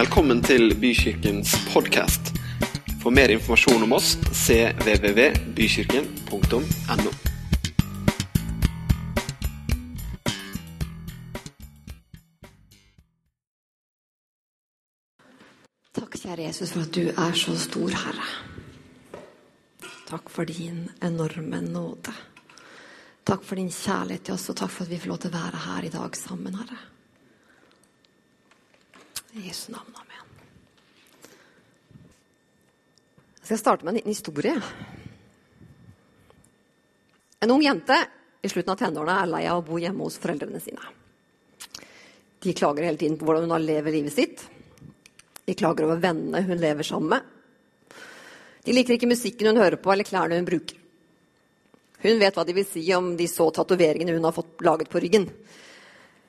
Velkommen til Bykirkens podkast. For mer informasjon om oss cvvvbykirken.no. Takk, kjære Jesus, for at du er så stor, Herre. Takk for din enorme nåde. Takk for din kjærlighet til oss, og takk for at vi får lov til å være her i dag sammen, Herre. I Jesu navn, amen. Jeg skal starte med en liten historie. En ung jente i slutten av tenårene er lei av å bo hjemme hos foreldrene sine. De klager hele tiden på hvordan hun har lever livet sitt. De klager over vennene hun lever sammen med. De liker ikke musikken hun hører på, eller klærne hun bruker. Hun vet hva de vil si om de så tatoveringene hun har fått laget på ryggen.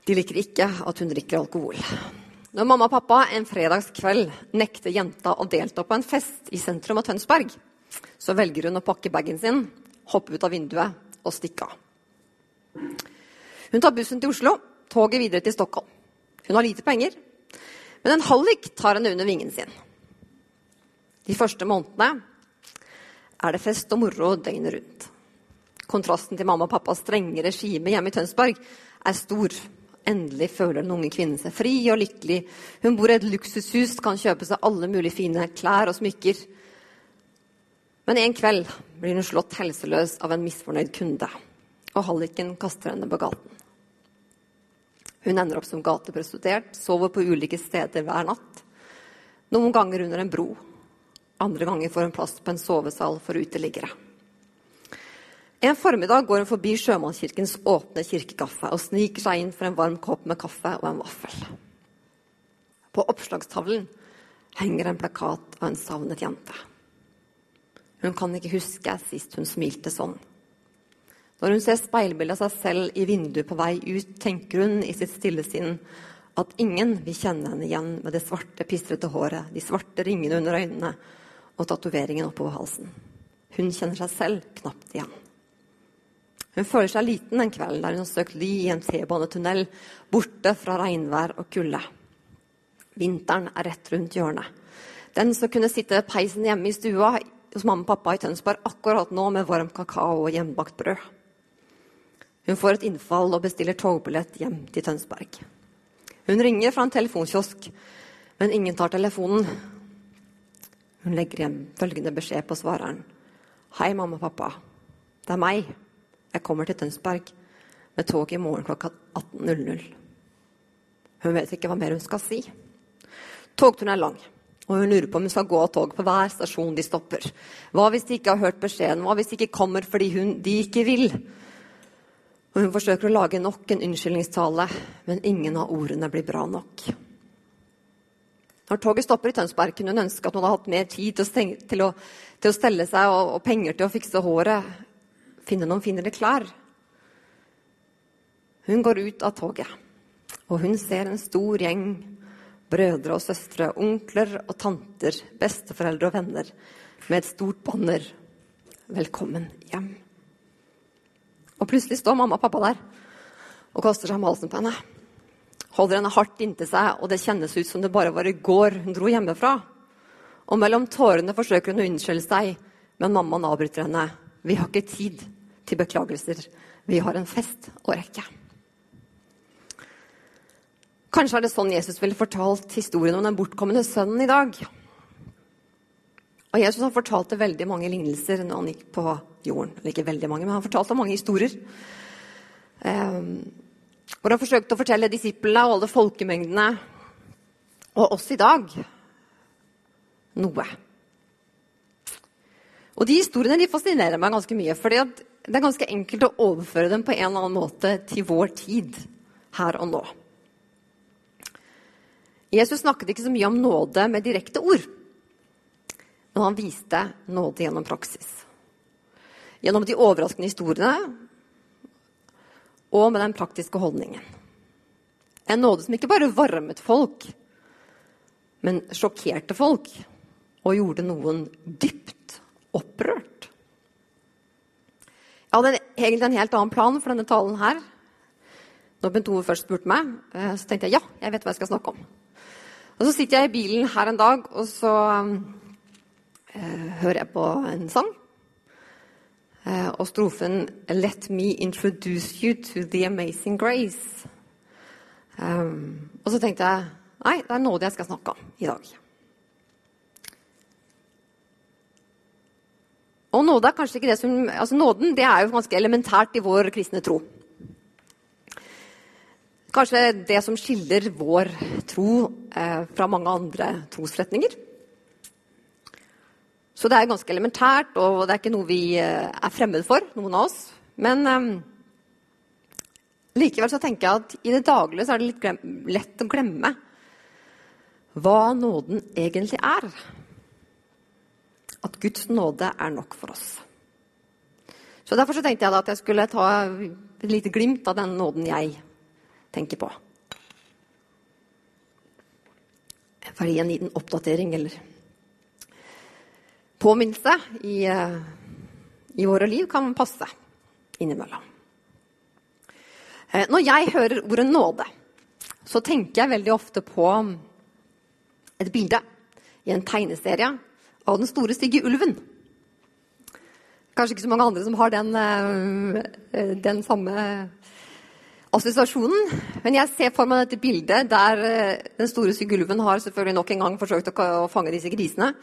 De liker ikke at hun drikker alkohol. Når mamma og pappa en fredagskveld nekter jenta å delta på en fest i sentrum av Tønsberg, så velger hun å pakke bagen sin, hoppe ut av vinduet og stikke av. Hun tar bussen til Oslo, toget videre til Stockholm. Hun har lite penger, men en hallik tar henne under vingen sin. De første månedene er det fest og moro døgnet rundt. Kontrasten til mamma og pappas strenge regime hjemme i Tønsberg er stor. Endelig føler den unge kvinnen seg fri og lykkelig. Hun bor i et luksushus, kan kjøpe seg alle mulige fine klær og smykker. Men en kveld blir hun slått helseløs av en misfornøyd kunde, og halliken kaster henne på gaten. Hun ender opp som gateprostituert, sover på ulike steder hver natt. Noen ganger under en bro, andre ganger får hun plass på en sovesal for uteliggere. En formiddag går hun forbi Sjømannskirkens åpne kirkekaffe og sniker seg inn for en varm kopp med kaffe og en vaffel. På oppslagstavlen henger en plakat av en savnet jente. Hun kan ikke huske sist hun smilte sånn. Når hun ser speilbildet av seg selv i vinduet på vei ut, tenker hun i sitt stille sinn at ingen vil kjenne henne igjen med det svarte, pistrete håret, de svarte ringene under øynene og tatoveringen oppover halsen. Hun kjenner seg selv knapt igjen. Hun føler seg liten den kvelden der hun har søkt ly i en T-banetunnel, borte fra regnvær og kulde. Vinteren er rett rundt hjørnet. Den som kunne sitte ved peisen hjemme i stua hos mamma og pappa i Tønsberg akkurat nå med varm kakao og hjemmebakt brød. Hun får et innfall og bestiller togbillett hjem til Tønsberg. Hun ringer fra en telefonkiosk, men ingen tar telefonen. Hun legger hjem følgende beskjed på svareren. Hei, mamma og pappa. Det er meg. Jeg kommer til Tønsberg med tog i morgen klokka 18.00. Hun vet ikke hva mer hun skal si. Togturen er lang, og hun lurer på om hun skal gå av tog på hver stasjon de stopper. Hva hvis de ikke har hørt beskjeden? Hva hvis de ikke kommer fordi hun, de ikke vil? Og hun forsøker å lage nok en unnskyldningstale, men ingen av ordene blir bra nok. Når toget stopper i Tønsberg, kunne hun ønske at hun hadde hatt mer tid til å, stenge, til å, til å stelle seg og, og penger til å fikse håret, finne noen finere klær. Hun går ut av toget, og hun ser en stor gjeng brødre og søstre, onkler og tanter, besteforeldre og venner med et stort banner 'Velkommen hjem'. Og plutselig står mamma og pappa der og kaster seg om halsen på henne. Holder henne hardt inntil seg, og det kjennes ut som det bare var i går hun dro hjemmefra. Og mellom tårene forsøker hun å unnskylde seg, men mammaen avbryter henne. Vi har ikke tid til beklagelser. Vi har en fest å rekke. Kanskje er det sånn Jesus ville fortalt historien om den bortkomne sønnen i dag. Og Jesus har fortalte veldig mange lignelser når han gikk på jorden. Eller ikke veldig mange, men han fortalte mange historier. Um, hvor han forsøkte å fortelle disiplene og alle folkemengdene, og oss i dag, noe. Og de historiene de fascinerer meg ganske mye. For det er ganske enkelt å overføre dem på en eller annen måte til vår tid her og nå. Jesus snakket ikke så mye om nåde med direkte ord. Men han viste nåde gjennom praksis. Gjennom de overraskende historiene og med den praktiske holdningen. En nåde som ikke bare varmet folk, men sjokkerte folk og gjorde noen dypt opprørt. Jeg hadde egentlig en helt annen plan for denne talen her. Når Bent Ove først spurte meg, så tenkte jeg ja, jeg vet hva jeg skal snakke om. Og så sitter jeg i bilen her en dag, og så eh, hører jeg på en sang. Eh, og strofen 'Let me introduce you to the amazing grace'. Um, og så tenkte jeg nei, det er nåde jeg skal snakke om i dag. Og nåde er kanskje ikke det som, altså Nåden det er jo ganske elementært i vår kristne tro. Kanskje det som skiller vår tro eh, fra mange andre trosretninger. Så det er ganske elementært, og det er ikke noe vi eh, er fremmed for, noen av oss. Men eh, likevel så tenker jeg at i det daglige så er det litt lett å glemme hva nåden egentlig er. At Guds nåde er nok for oss. Så Derfor så tenkte jeg at jeg skulle ta et lite glimt av den nåden jeg tenker på. Fordi en liten oppdatering eller påminnelse i, eh, i våre liv kan passe innimellom. Eh, når jeg hører ordet nåde, så tenker jeg veldig ofte på et bilde i en tegneserie av den store, stygge ulven. Kanskje ikke så mange andre som har den, eh, den samme assosiasjonen. Men jeg ser for meg dette bildet der den store, stygge ulven har selvfølgelig nok en gang forsøkt å fange disse grisene.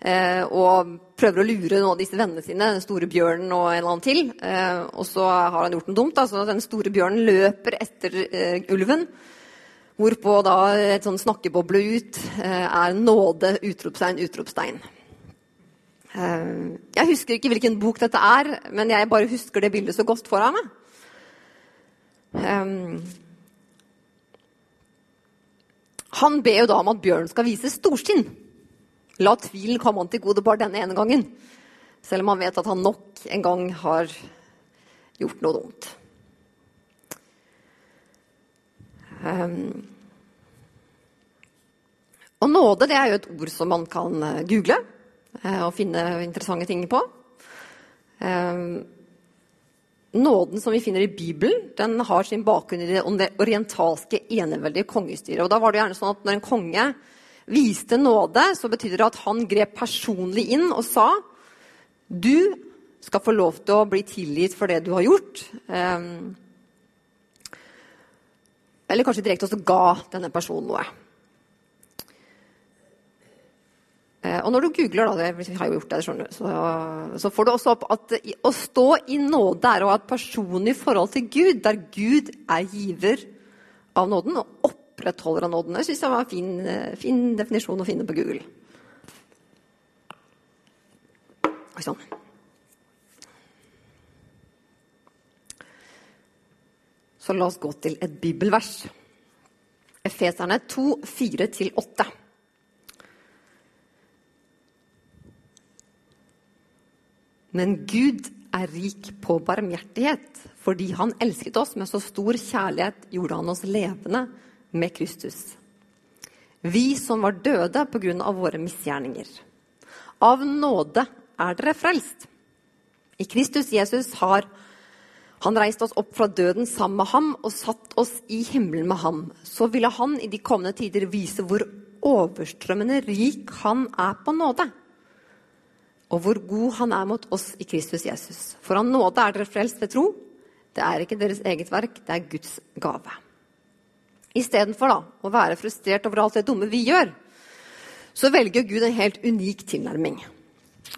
Eh, og prøver å lure noen av disse vennene sine, den store bjørnen og en eller annen til. Eh, og så har han gjort noe dumt. Altså, den store bjørnen løper etter eh, ulven. Hvorpå da et sånn snakkeboble ut eh, er 'nåde', utropstegn, utropstegn. Eh, jeg husker ikke hvilken bok dette er, men jeg bare husker det bildet så godt foran meg. Um, han ber jo da om at bjørnen skal vise storsinn. La tvilen komme han til gode bare denne ene gangen. Selv om han vet at han nok en gang har gjort noe dumt. Um, og nåde det er jo et ord som man kan eh, google og finne interessante ting på. Um, nåden som vi finner i Bibelen, den har sin bakgrunn i det orientalske eneveldige kongestyret. Og da var det gjerne sånn at når en konge viste nåde, så betydde det at han grep personlig inn og sa du skal få lov til å bli tilgitt for det du har gjort. Um, eller kanskje direkte også ga denne personen noe. Uh, og når du googler, da, det, har jo gjort det, så, så, får du også opp at å stå i nåde er å ha et personlig forhold til Gud, der Gud er giver av nåden og opprettholder av nåden. Det syns jeg var en fin, eh, fin, definisjon å finne på Google. Sånn. Så la oss gå til et bibelvers. Efeserne 2, 4-8. Men Gud er rik på barmhjertighet. Fordi han elsket oss med så stor kjærlighet, gjorde han oss levende med Kristus. Vi som var døde pga. våre misgjerninger. Av nåde er dere frelst. I Kristus Jesus har han reist oss opp fra døden sammen med ham og satt oss i himmelen med ham. Så ville han i de kommende tider vise hvor overstrømmende rik han er på nåde. Og hvor god han er mot oss i Kristus Jesus. For av nåde er dere frelst ved tro. Det er ikke deres eget verk, det er Guds gave. Istedenfor å være frustrert over alt det dumme vi gjør, så velger Gud en helt unik tilnærming.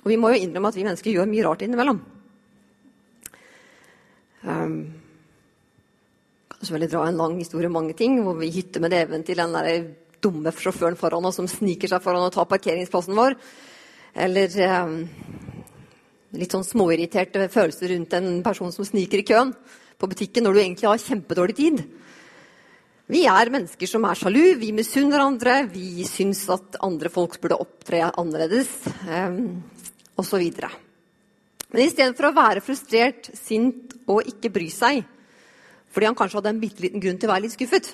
Og vi må jo innrømme at vi mennesker gjør mye rart innimellom. Um, kan selvfølgelig dra en lang historie om mange ting, hvor vi hytter med neven til den der dumme sjåføren foran oss som sniker seg foran og tar parkeringsplassen vår. Eller um, litt sånn småirriterte følelser rundt en person som sniker i køen på butikken når du egentlig har kjempedårlig tid. Vi er mennesker som er sjalu, vi misunner hverandre, vi syns at andre folk burde opptre annerledes, um, osv. Men istedenfor å være frustrert, sint og ikke bry seg, fordi han kanskje hadde en bitte liten grunn til å være litt skuffet,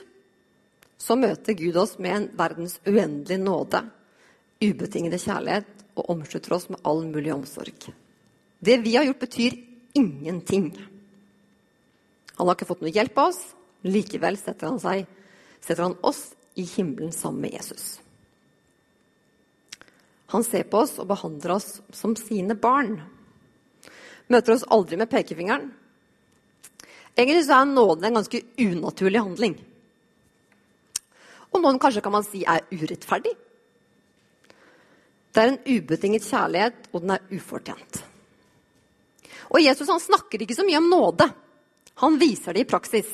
så møter Gud oss med en verdens uendelige nåde, ubetingede kjærlighet og omslutter oss med all mulig omsorg. Det vi har gjort, betyr ingenting. Han har ikke fått noe hjelp av oss, Likevel setter han, seg, setter han oss i himmelen sammen med Jesus. Han ser på oss og behandler oss som sine barn. Møter oss aldri med pekefingeren. Egentlig så er nåden en ganske unaturlig handling. Og noen kanskje kan man si er urettferdig. Det er en ubetinget kjærlighet, og den er ufortjent. Og Jesus han snakker ikke så mye om nåde. Han viser det i praksis.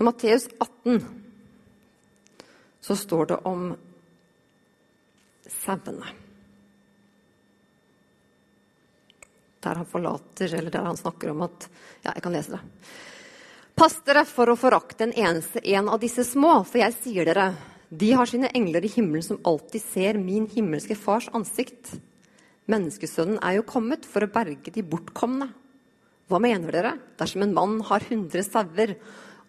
I Matteus 18 så står det om sauene. Der han forlater, eller der han snakker om at Ja, jeg kan lese det. Pass dere for å forakte en eneste en av disse små, for jeg sier dere, de har sine engler i himmelen som alltid ser min himmelske fars ansikt. Menneskesønnen er jo kommet for å berge de bortkomne. Hva mener dere? Dersom en mann har hundre sauer,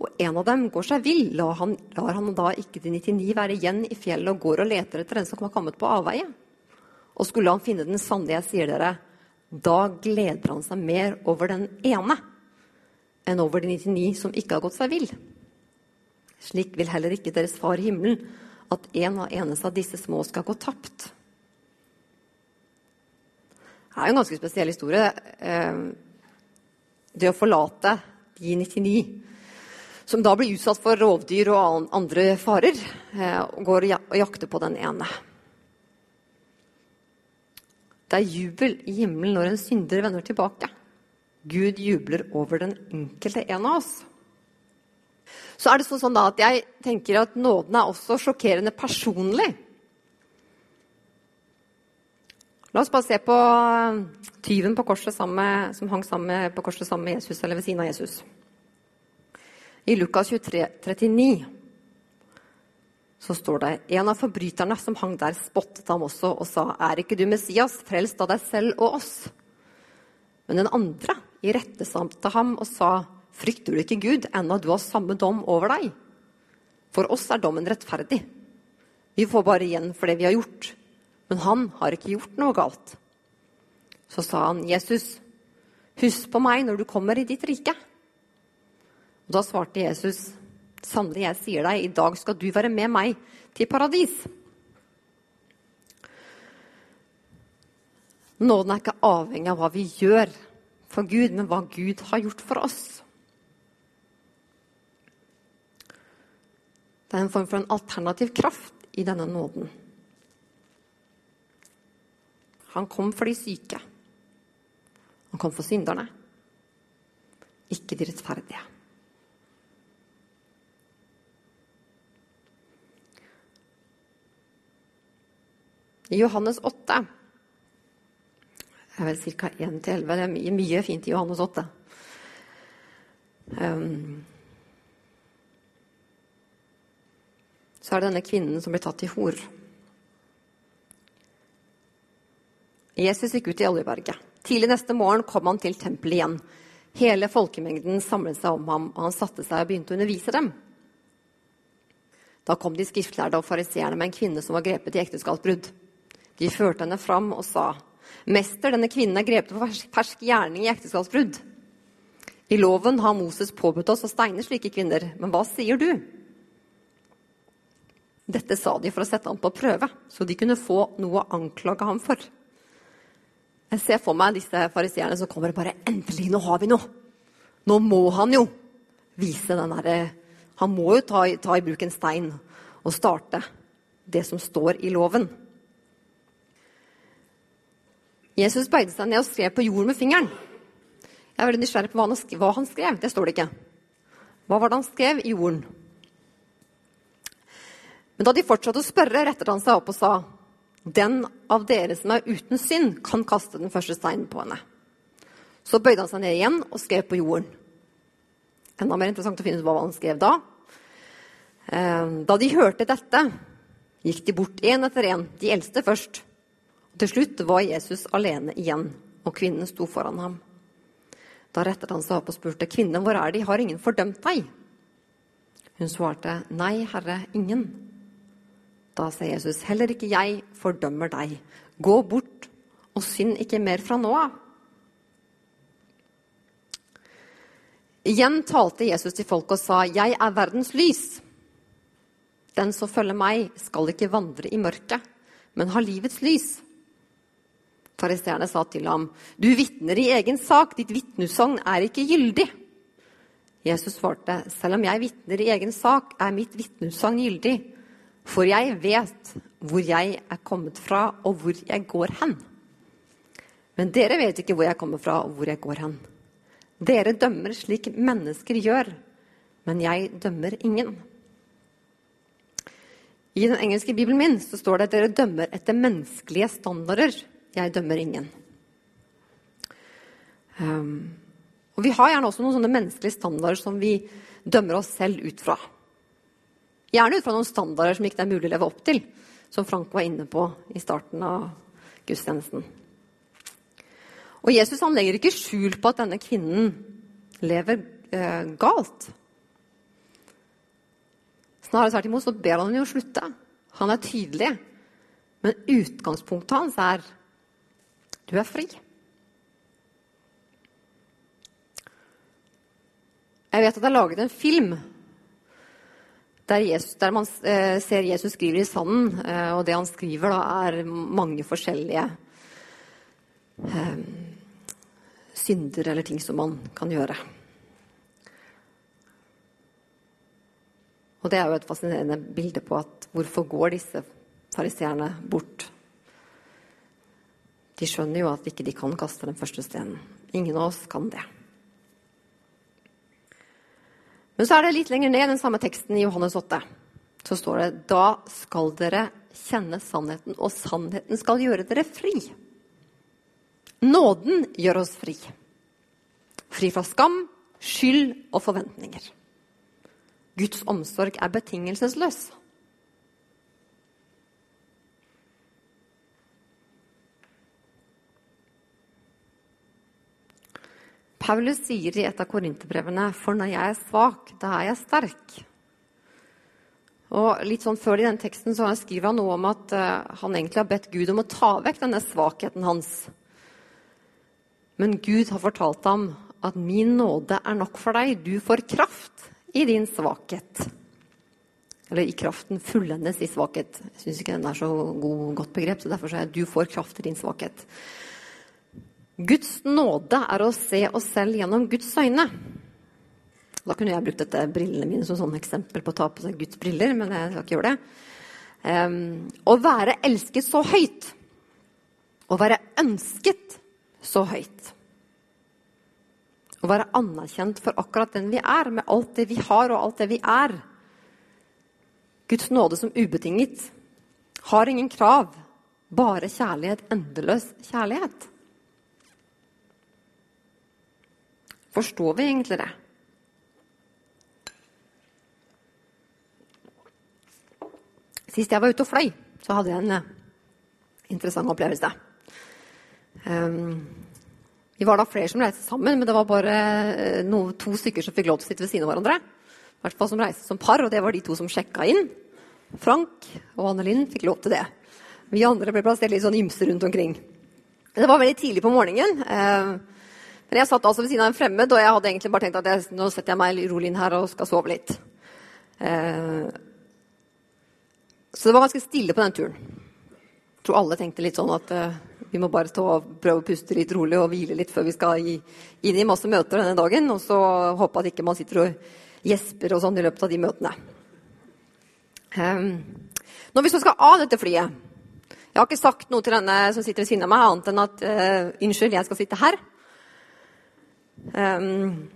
og en av dem går seg vill, lar han, lar han da ikke de 99 være igjen i fjellet og går og leter etter den som har kommet på avveie? Og skulle han finne den sanne, jeg sier dere, da gleder han seg mer over den ene enn over de 99 som ikke har gått seg vill. Slik vil heller ikke deres far i himmelen at en av eneste av disse små skal gå tapt. Det er jo en ganske spesiell historie. Eh, det å forlate de 99 som da blir utsatt for rovdyr og andre farer, eh, og går og jakter på den ene. Det er jubel i himmelen når en synder vender tilbake. Gud jubler over den enkelte en av oss. Så er det sånn at jeg tenker at nåden er også sjokkerende personlig. La oss bare se på tyven på korset med, som hang sammen på korset sammen med Jesus, eller ved siden av Jesus. I Lukas 23, 39 så står det en av forbryterne som hang der, spottet ham også og sa, Er ikke du Messias, frelst av deg selv og oss? Men den andre irettesatte ham og sa, Frykter du ikke Gud, ennå du har samme dom over deg? For oss er dommen rettferdig. Vi får bare igjen for det vi har gjort. Men han har ikke gjort noe galt. Så sa han, Jesus, husk på meg når du kommer i ditt rike. Og da svarte Jesus, sannelig, jeg sier deg, i dag skal du være med meg til paradis. Nåden er ikke avhengig av hva vi gjør for Gud, men hva Gud har gjort for oss. Det er en form for en alternativ kraft i denne nåden. Han kom for de syke. Han kom for synderne, ikke de rettferdige. I Johannes 8 er vel ca. 1-11. Det er mye, mye, fint i Johannes 8. Um, så er det denne kvinnen som blir tatt til hor. Jesus gikk ut i Oljeberget. Tidlig neste morgen kom han til tempelet igjen. Hele folkemengden samlet seg om ham, og han satte seg og begynte å undervise dem. Da kom de skriftlærde og fariseerne med en kvinne som var grepet i ekteskapsbrudd. De førte henne fram og sa, 'Mester, denne kvinnen er grepet på fersk gjerning i ekteskapsbrudd.' I loven har Moses påbudt oss å steine slike kvinner, men hva sier du? Dette sa de for å sette ham på prøve, så de kunne få noe å anklage ham for. Jeg ser for meg disse fariseerne som kommer og bare 'Endelig, nå har vi noe!' Nå må han jo vise den derre Han må jo ta, ta i bruk en stein og starte det som står i loven. Jesus bøyde seg ned og skrev på jorden med fingeren. Jeg er veldig nysgjerrig på hva han, skrev, hva han skrev. Det står det ikke. Hva var det han skrev i jorden? Men da de fortsatte å spørre, rettet han seg opp og sa, 'Den av dere som er uten synd, kan kaste den første steinen på henne.' Så bøyde han seg ned igjen og skrev på jorden. Enda mer interessant å finne ut hva han skrev da. Eh, da de hørte dette, gikk de bort én etter én, de eldste først. Til slutt var Jesus alene igjen, og kvinnen sto foran ham. Da rettet han seg opp og spurte, 'Kvinne, hvor er De? Har ingen fordømt deg?' Hun svarte, 'Nei, Herre, ingen.' Da sier Jesus, 'Heller ikke jeg fordømmer deg. Gå bort og synd ikke mer fra nå av.' Igjen talte Jesus til folk og sa, 'Jeg er verdens lys.' Den som følger meg, skal ikke vandre i mørket, men ha livets lys. Fariseerne sa til ham, du vitner i egen sak, ditt vitnesagn er ikke gyldig. Jesus svarte, selv om jeg vitner i egen sak, er mitt vitnesagn gyldig. For jeg vet hvor jeg er kommet fra, og hvor jeg går hen. Men dere vet ikke hvor jeg kommer fra, og hvor jeg går hen. Dere dømmer slik mennesker gjør, men jeg dømmer ingen. I den engelske bibelen min så står det at dere dømmer etter menneskelige standarder. Jeg dømmer ingen. Um, og Vi har gjerne også noen sånne menneskelige standarder som vi dømmer oss selv ut fra. Gjerne ut fra noen standarder som ikke det er mulig å leve opp til, som Frank var inne på i starten av gudstjenesten. Og Jesus han legger ikke skjul på at denne kvinnen lever eh, galt. Snarere tvert imot så ber han henne jo slutte. Han er tydelig. Men utgangspunktet hans er du er fri. Jeg vet at det er laget en film der, Jesus, der man eh, ser Jesus skriver i sanden, eh, og det han skriver, da, er mange forskjellige eh, synder eller ting som man kan gjøre. Og det er jo et fascinerende bilde på at hvorfor går disse fariseerne bort? De skjønner jo at ikke de kan kaste den første steinen. Ingen av oss kan det. Men så er det litt lenger ned den samme teksten i Johannes 8. Så står det da skal dere kjenne sannheten, og sannheten skal gjøre dere fri. Nåden gjør oss fri. Fri fra skam, skyld og forventninger. Guds omsorg er betingelsesløs. Paulus sier i et av korinterbrevene for når jeg er svak, da er jeg sterk. Og litt sånn Før i den teksten så skriver han noe om at uh, han egentlig har bedt Gud om å ta vekk denne svakheten hans. Men Gud har fortalt ham at 'min nåde er nok for deg'. Du får kraft i din svakhet. Eller i kraften fullendes i svakhet. Jeg syns ikke den er så god, godt begrep, så derfor sier jeg 'du får kraft i din svakhet'. Guds nåde er å se oss selv gjennom Guds øyne. Da kunne jeg brukt dette brillene mine som sånn eksempel på å ta på seg Guds briller, men jeg skal ikke gjøre det. Um, å være elsket så høyt, å være ønsket så høyt. Å være anerkjent for akkurat den vi er, med alt det vi har og alt det vi er. Guds nåde som ubetinget. Har ingen krav, bare kjærlighet, endeløs kjærlighet. Forstår vi egentlig det? Sist jeg var ute og fløy, så hadde jeg en eh, interessant opplevelse. Um, vi var da flere som reiste sammen, men det var bare uh, no, to stykker som fikk lov til å sitte ved siden av hverandre. I hvert fall som reiste som par, og det var de to som sjekka inn. Frank og Anne Linn fikk lov til det. Vi andre ble plassert litt sånn ymse rundt omkring. Det var veldig tidlig på morgenen. Uh, men jeg satt altså ved siden av en fremmed, og jeg hadde egentlig bare tenkt at jeg, nå setter jeg meg rolig inn her og skal sove litt. Eh, så det var ganske stille på den turen. Jeg tror alle tenkte litt sånn at vi må bare stå og prøve å puste litt rolig og hvile litt før vi skal inn i masse møter denne dagen. Og så håpe at ikke man sitter og gjesper og sånn i løpet av de møtene. Eh, når vi så skal av dette flyet Jeg har ikke sagt noe til denne som sitter ved siden av meg, annet enn at uh, unnskyld, jeg skal sitte her. Um,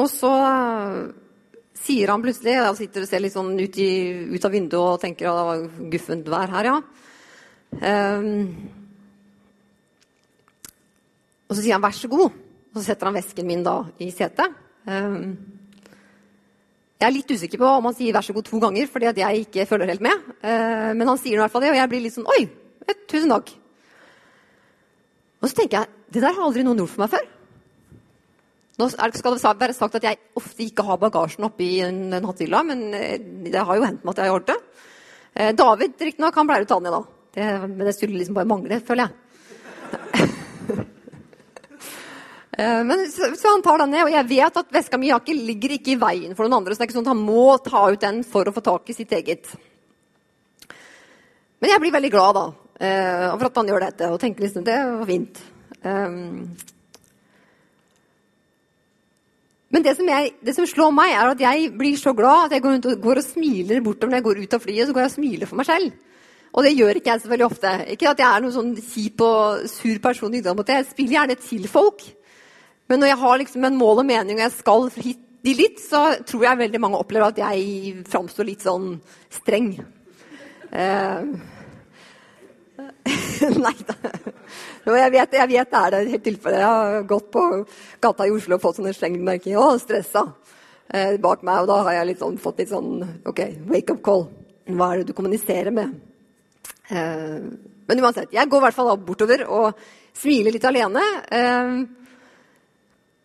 og så sier han plutselig Jeg sitter og ser litt sånn ut, i, ut av vinduet og tenker at det var guffent vær her, ja. Um, og så sier han 'vær så god', og så setter han vesken min da i setet. Um, jeg er litt usikker på om han sier 'vær så god' to ganger, fordi at jeg ikke følger helt med. Uh, men han sier i hvert fall det, og jeg blir litt sånn 'oi, tusen takk'. Og så tenker jeg det der har aldri noen gjort for meg før. Nå skal det være sagt at jeg ofte ikke har bagasjen oppi den hatthylla, men eh, det har jo hendt meg at jeg har gjort det. Uh, David riktignok, han pleier å ta den i da. Det, men det skulle liksom bare mangle, føler jeg. Eh, men så, så, han tar den ned, og jeg vet at veska mi ikke, ligger ikke i veien for noen andre. Så det er ikke sånn at han må ta ut den for å få tak i sitt eget. Men jeg blir veldig glad da, eh, for at han gjør dette, og tenker liksom det var fint. Um, men det som, jeg, det som, slår meg, er at jeg blir så glad at jeg går, og, går og smiler bortover når jeg går ut av flyet. så går jeg og smiler for meg selv. Og det gjør ikke jeg så veldig ofte. Ikke at jeg er noen sånn kjip og sur person. Jeg spiller gjerne til folk. Men når jeg har liksom en mål og mening og jeg skal hit de litt, så tror jeg veldig mange opplever at jeg framstår litt sånn streng. Uh, Nei da. Jeg vet, jeg vet, det er det helt tilfelle. Jeg har gått på gata i Oslo og fått sånne slengmerker. Å, stressa. Eh, bak meg. Og da har jeg litt sånn, fått litt sånn OK, wake up call. Hva er det du kommuniserer med? Eh, men uansett. Jeg går i hvert fall bortover og smiler litt alene. Eh,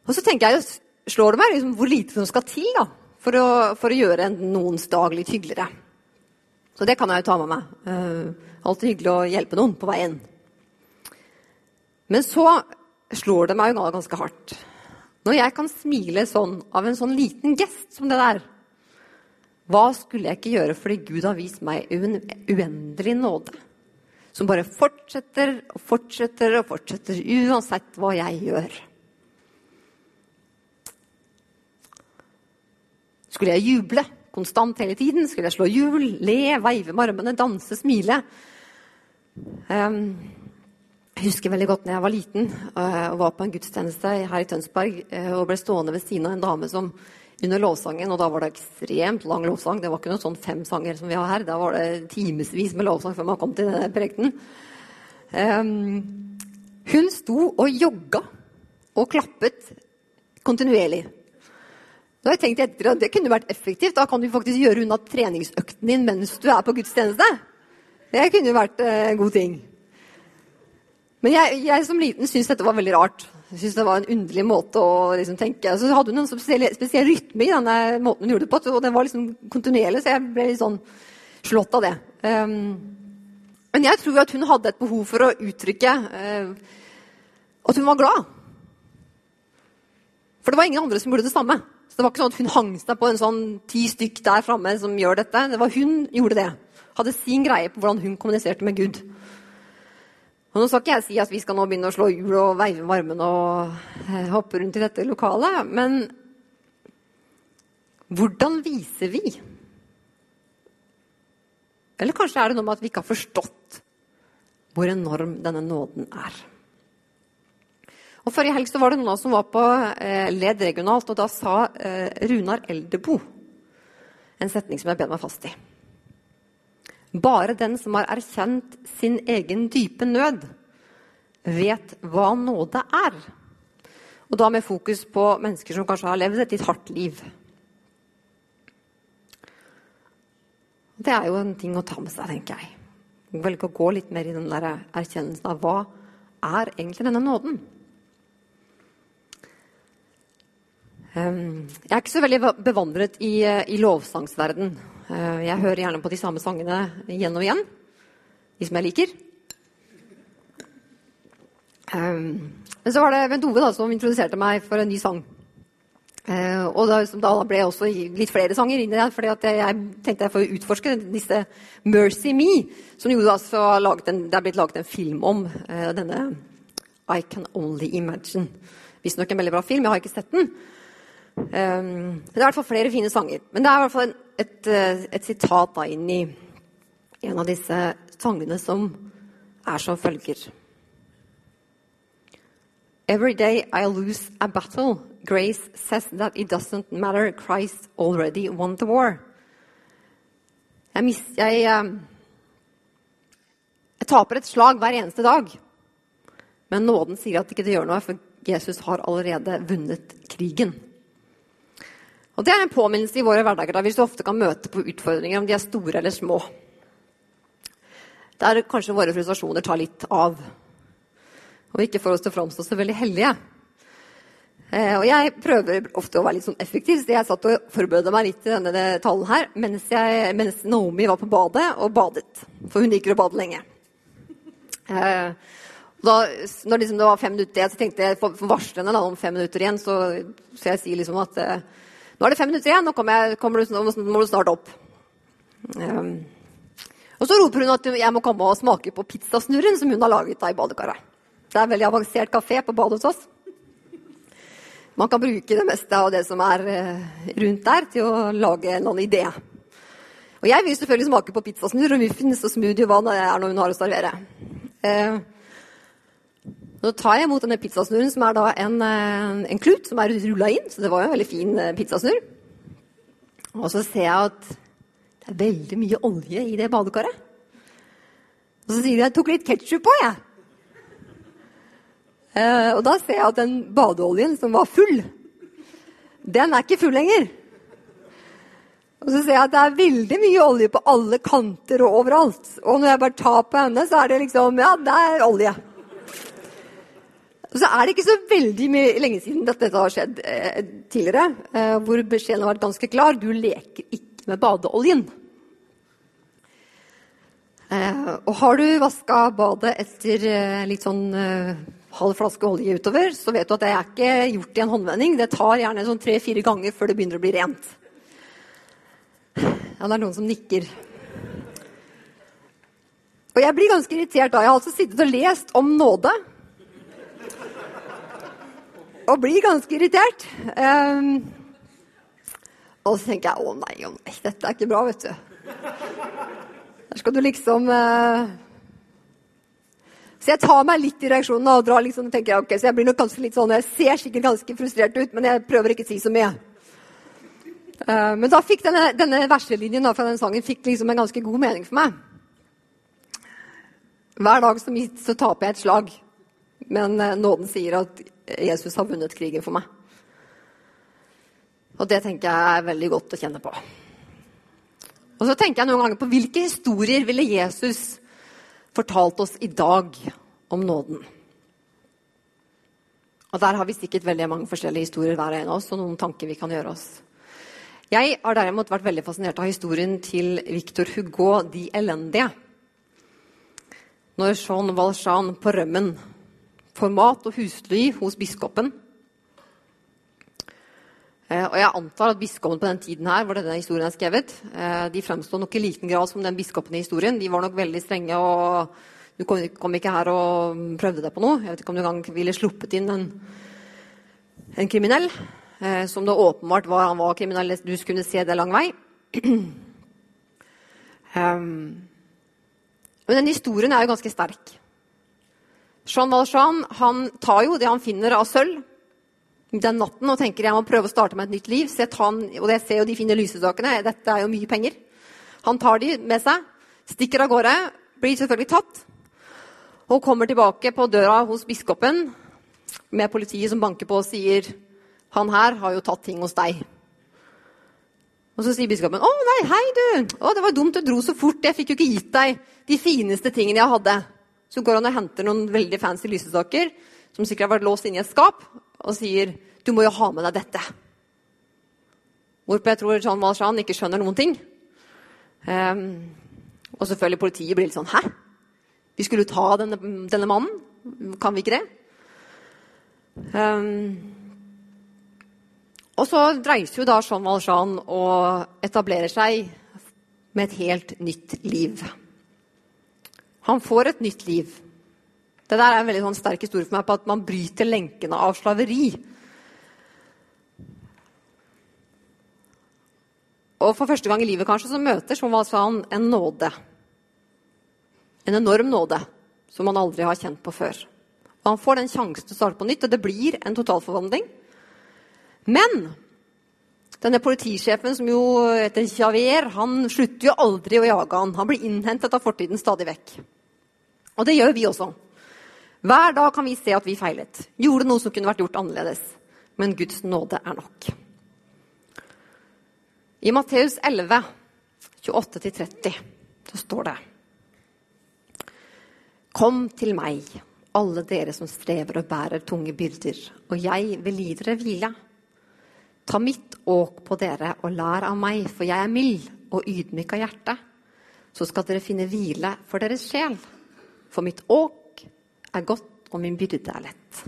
og så tenker jeg, slår det meg liksom, hvor lite som skal til da, for å, for å gjøre noens dag litt hyggeligere. Så det kan jeg jo ta med meg. Alltid hyggelig å hjelpe noen på veien. Men så slår det meg jo ganske hardt. Når jeg kan smile sånn av en sånn liten gest som det der, hva skulle jeg ikke gjøre fordi Gud har vist meg en uendelig nåde? Som bare fortsetter og fortsetter og fortsetter uansett hva jeg gjør. Skulle jeg juble? konstant hele tiden. Skulle jeg slå hjul, le, veive med armene, danse, smile. Jeg husker veldig godt når jeg var liten uh, og var på en gudstjeneste her i Tønsberg uh, og ble stående ved siden av en dame som under lovsangen, og da var det ekstremt lang lovsang. Det var ikke noen sånn fem sanger som vi har her. Da var det timevis med lovsang før man kom til denne prekenen. Um, hun sto og jogga og klappet kontinuerlig. Da har jeg tenkt etter at Det kunne vært effektivt. Da kan du faktisk gjøre unna treningsøkten din mens du er på gudstjeneste. Det kunne vært en eh, god ting. Men jeg, jeg som liten syntes dette var veldig rart. Jeg synes Det var en underlig måte å liksom, tenke. Så hadde hun en spesiell, spesiell, rytme i denne måten hun gjorde det på. Og den var liksom kontinuerlig, så jeg ble litt sånn slått av det. Um, men jeg tror at hun hadde et behov for å uttrykke uh, at hun var glad. For det var ingen andre som gjorde det samme. Så det var ikke sånn at hun hang seg på en sånn ti stykk der framme som gjør dette. Det var hun gjorde det. Hadde sin greie på hvordan hun kommuniserte med Gud. Og nå skal ikke jeg si at vi skal nå begynne å slå hjul og veive med armene og eh, hoppe rundt i dette lokalet, men hvordan viser vi? Eller kanskje er det noe med at vi ikke har forstått hvor enorm denne nåden er. Og Forrige helg så var det noen av oss som var på eh, Led regionalt, og da sa eh, Runar Eldebo en setning som jeg bet meg fast i. Bare den som har erkjent sin egen dype nød, vet hva nåde er. Og da med fokus på mennesker som kanskje har levd et litt hardt liv. Det er jo en ting å ta med seg, tenker jeg. Velge å gå litt mer i den der erkjennelsen av hva er egentlig denne nåden. Ehm, jeg er ikke så veldig bevandret i, eh, i lovsangsverden. Eh, jeg hører gjerne på de samme sangene igjen og igjen. De som jeg liker. Ehm, men så var det Bent Ove da, som introduserte meg for en ny sang. Eh, og da, ble jeg også litt flere sanger inn i det. fordi jeg tenkte jeg får utforske disse 'Mercy Me', som jo altså en, det er blitt laget en film om. denne 'I Can Only Imagine'. Visstnok en veldig bra film. Jeg har ikke sett den. Um, det er i hvert fall flere fine sanger. Men det er i hvert fall et, et, eh, et sitat da inn i en av disse sangene som er som følger. Every day I lose a battle. Grace says that it doesn't matter. Christ already won the war. Jeg, mis, jeg, eh, jeg taper et slag hver eneste dag. Men nåden sier at ikke det gjør noe, for Jesus har allerede vunnet krigen. Og Det er en påminnelse i våre hverdager da vi så ofte kan møte på utfordringer, om de er store eller små. Der kanskje våre frustrasjoner tar litt av, og ikke får oss til å framstå så veldig hellige. Eh, og Jeg prøver ofte å være litt sånn effektiv, så jeg satt og forberedte meg litt til denne talen her mens, jeg, mens, Naomi var på badet og badet. For hun liker å bade lenge. Eh, Da, når liksom det var fem minutter igjen, så tenkte jeg for, varslene da, om fem minutter igjen, så, så jeg sier liksom at eh, nå er det fem minutter igjen, nå jeg, du, nå må du snart opp. Um, og så roper hun at jeg må komme og smake på pizzasnurren som hun har laget da i badekaret. Det er en veldig avansert kafé på badet hos oss. Man kan bruke det meste av det som er eh, rundt der, til å lage en eller idé. Og jeg vil selvfølgelig smake på pizzasnurr og muffins og smoothie og hva det er når hun har å servere. Eh, så tar jeg imot denne pizzasnurren, som er da en, eh, en klut som er rulla inn. Så det var jo en veldig fin eh, pizzasnurr. Og så ser jeg at det er veldig mye olje i det badekaret. Og så sier de at jeg tok litt ketsjup på, jeg. Eh, og da ser jeg at den badeoljen som var full, den er ikke full lenger. Og så ser jeg at det er veldig mye olje på alle kanter og overalt. Og når jeg bare tar på henne, så er det liksom Ja, det er olje. Så er det ikke så veldig mye, lenge siden dette har skjedd eh, tidligere, eh, hvor beskjeden har vært ganske klar. Du leker ikke med badeoljen. Eh, og har du vaska badet etter eh, litt sånn eh, halv flaske olje utover, så vet du at det er ikke gjort i en håndvending. Det tar gjerne sånn tre-fire ganger før det begynner å bli rent. Ja, det er noen som nikker. Og jeg blir ganske irritert da. Jeg har altså sittet og lest om nåde og blir ganske irritert. Um, og så tenker jeg å nei, å nei, dette er ikke bra, vet du. Der skal du liksom uh... Så jeg tar meg litt i reaksjonen og drar liksom, tenker jeg, ok, så jeg blir nok ganske litt sånn, jeg ser sikkert ganske frustrert ut, men jeg prøver ikke å si så mye. Uh, men da fikk denne, denne verselinjen da, fra den sangen fikk liksom en ganske god mening for meg. Hver dag så, så taper jeg et slag, men uh, nåden sier at Jesus har vunnet krigen for meg. Og det tenker jeg er veldig godt å kjenne på. Og så tenker jeg noen ganger på hvilke historier ville Jesus fortalt oss i dag om nåden? Og der har vi sikkert veldig mange forskjellige historier hver en av oss, og noen tanker vi kan gjøre oss. Jeg har derimot vært veldig fascinert av historien til Victor Hugo De elendige. Når Jean Valjean på rømmen for mat og husly hos biskopen. Eh, og jeg antar at biskopen på den tiden her, hvor denne historien er skrevet, eh, de fremstår nok i liten grad som den biskopen i historien. De var nok veldig strenge og Du kom, ikke her og prøvde deg på noe. Jeg vet ikke om du engang ville sluppet inn en, en kriminell. Eh, som det åpenbart var han var kriminell. Du kunne se det lang vei. um, men den historien er jo ganske sterk. Jean Valjean han tar jo det han finner av sølv den natten og tenker jeg må prøve å starte med et nytt liv. Så jeg tar, og jeg ser jo de fine lysetakene Dette er jo mye penger. Han tar de med seg, stikker av gårde, blir selvfølgelig tatt. Og kommer tilbake på døra hos biskopen med politiet som banker på og sier han her har jo tatt ting hos deg. Og så sier biskopen å nei, hei du, å, det var dumt du dro så fort. Jeg fikk jo ikke gitt deg de fineste tingene jeg hadde. Så går han og henter noen veldig fancy lysestaker som sikkert har vært låst inne i et skap, og sier du må jo ha med deg dette. Hvorpå jeg tror Jean Valjean ikke skjønner noen ting. Um, og selvfølgelig politiet blir litt sånn Hæ? Vi skulle jo ta denne, denne mannen. Kan vi ikke det? Um, og så dreiser jo da Jean Valjean og etablerer seg med et helt nytt liv. Han får et nytt liv. Det der er en veldig sånn sterk historie for meg på at man bryter lenkene av slaveri. Og for første gang i livet kanskje så møter som altså han, en nåde. En enorm nåde som han aldri har kjent på før. Og Han får den sjansen til å starte på nytt, og det blir en totalforvandling. Men denne politisjefen som jo heter Javier, han slutter jo aldri å jage han. Han blir innhentet av fortiden stadig vekk. Og det gjør vi også. Hver dag kan vi se at vi feilet. Gjorde noe som kunne vært gjort annerledes. Men Guds nåde er nok. I Matteus 11, 28-30, så står det Kom til meg, alle dere som strever og bærer tunge byrder, og jeg vil gi dere hvile. Ta mitt åk på dere og lær av meg, for jeg er mild og ydmyk av hjerte. Så skal dere finne hvile for deres sjel. For mitt åk er godt, og min byrde er lett.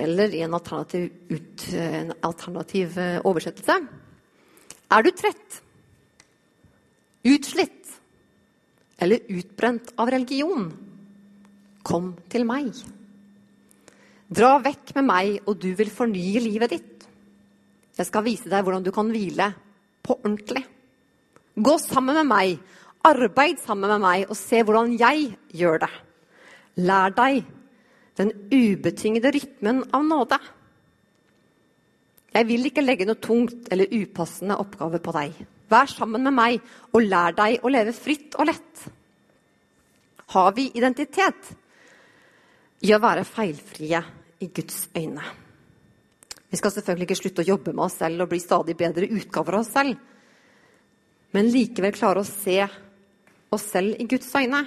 Eller i en alternativ, ut, en alternativ eh, oversettelse Er du trett, utslitt eller utbrent av religion? Kom til meg. Dra vekk med meg, og du vil fornye livet ditt. Jeg skal vise deg hvordan du kan hvile på ordentlig. Gå sammen med meg, arbeid sammen med meg, og se hvordan jeg gjør det. Lær deg den ubetingede rytmen av nåde. Jeg vil ikke legge noe tungt eller upassende oppgave på deg. Vær sammen med meg og lær deg å leve fritt og lett. Har vi identitet i å være feilfrie i Guds øyne? Vi skal selvfølgelig ikke slutte å jobbe med oss selv og bli stadig bedre utgaver av oss selv, men likevel klare å se oss selv i Guds øyne.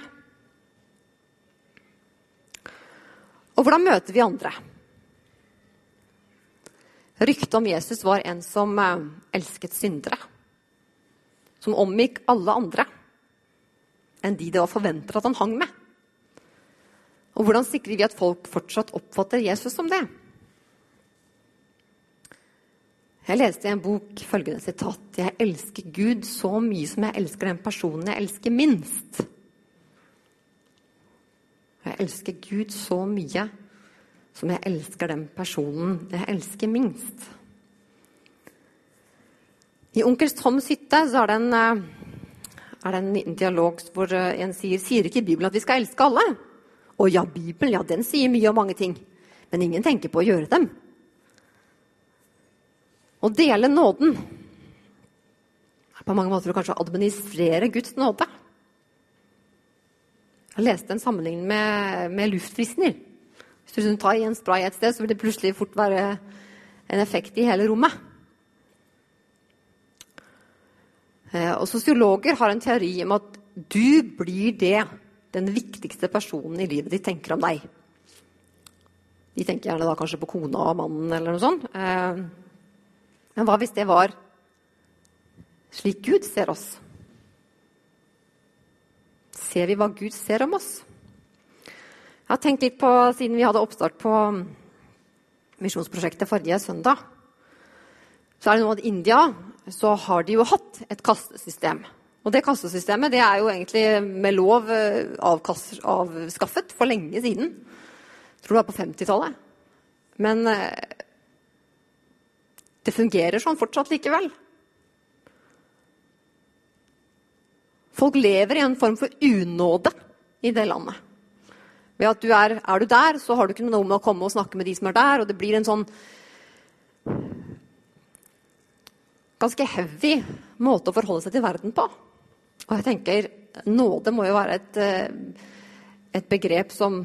Og hvordan møter vi andre? Ryktet om Jesus var en som eh, elsket syndere. Som omgikk alle andre enn de det var forventet at han hang med. Og hvordan sikrer vi at folk fortsatt oppfatter Jesus som det? Jeg leste i en bok følgende sitat Jeg elsker Gud så mye som jeg elsker den personen jeg elsker minst. Jeg elsker Gud så mye som jeg elsker den personen jeg elsker minst. I Onkel Toms hytte så er det, en, eh, er det en dialog hvor eh, en sier Sier ikke Bibelen at vi skal elske alle? Og ja, Bibelen ja, den sier mye om mange ting. Men ingen tenker på å gjøre dem. Å dele nåden er på mange måter å kanskje administrere Guds nåde. Jeg leste en sammenligning med, med luftfriskner. Hvis du liksom tar i en spray et sted, så vil det plutselig fort være en effekt i hele rommet. Eh, og Sosiologer har en teori om at du blir det den viktigste personen i livet ditt tenker om deg. De tenker gjerne da kanskje på kona og mannen eller noe sånt. Men hva hvis det var slik Gud ser oss? ser vi hva Gud ser om oss? Jeg har tenkt litt på, Siden vi hadde oppstart på misjonsprosjektet forrige søndag, så er det noe at India så har de jo hatt et kastesystem. Og det kastesystemet det er jo egentlig med lov eh, avskaffet for lenge siden. Jeg tror det var på 50-tallet. Men eh, det fungerer sånn fortsatt likevel. Folk lever i en form for unåde i det landet. Ved at du er, er du der, så har du ikke noe med å komme og snakke med de som er der. Og det blir en sånn ganske heavy måte å forholde seg til verden på. Og jeg tenker nåde må jo være et, eh, et begrep som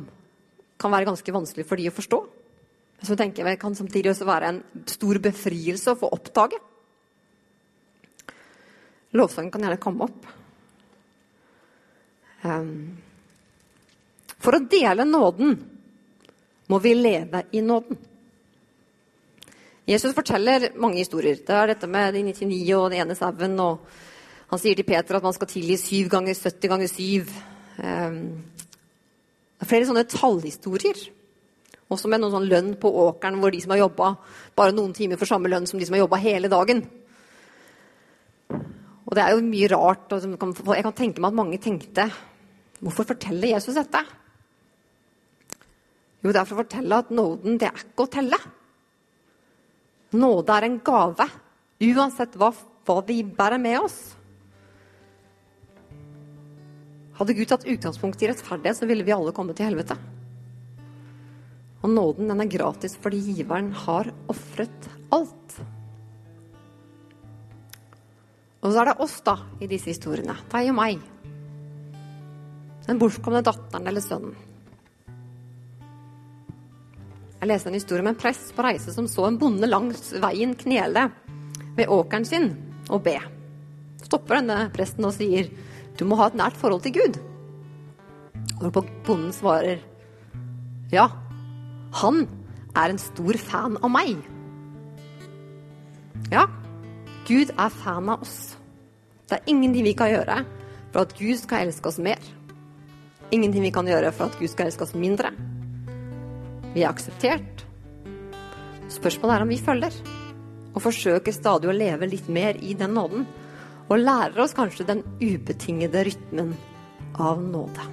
kan være ganske vanskelig for de å forstå. Så tenker jeg kan samtidig også være en stor befrielse å få oppdage. Lovsangen kan gjerne komme opp. Um, for å dele nåden må vi leve i nåden. Jesus forteller mange historier. Det er dette med de 99 og den ene sauen. Og han sier til Peter at man skal tilgi 7 ganger 70 ganger 7. Um, det er flere sånne tallhistorier. Også med noen sånn lønn på åkeren hvor de som har jobba bare noen timer, får samme lønn som de som har jobba hele dagen. Og det er jo mye rart. Jeg kan tenke meg at mange tenkte Hvorfor forteller Jesus dette? Jo, det er for å fortelle at nåden det er ikke å telle. Nåde er en gave, uansett hva, hva vi bærer med oss. Hadde Gud tatt utgangspunkt i rettferdighet, så ville vi alle komme til helvete. Og nåden den er gratis fordi giveren har ofret alt. Og så er det oss, da, i disse historiene. Deg og meg. Den bortkomne datteren eller sønnen. Jeg leste en historie om en prest på reise som så en bonde langs veien knele ved åkeren sin og be. Stopper denne presten og sier, 'Du må ha et nært forhold til Gud'. Hvorpå bonden svarer, 'Ja, han er en stor fan av meg'. Ja, Gud er fan av oss. Det er ingenting vi kan gjøre for at Gud skal elske oss mer. Ingenting vi kan gjøre for at Gud skal elske oss mindre. Vi er akseptert. Spørsmålet er om vi følger, og forsøker stadig å leve litt mer i den nåden. Og lærer oss kanskje den ubetingede rytmen av nåde.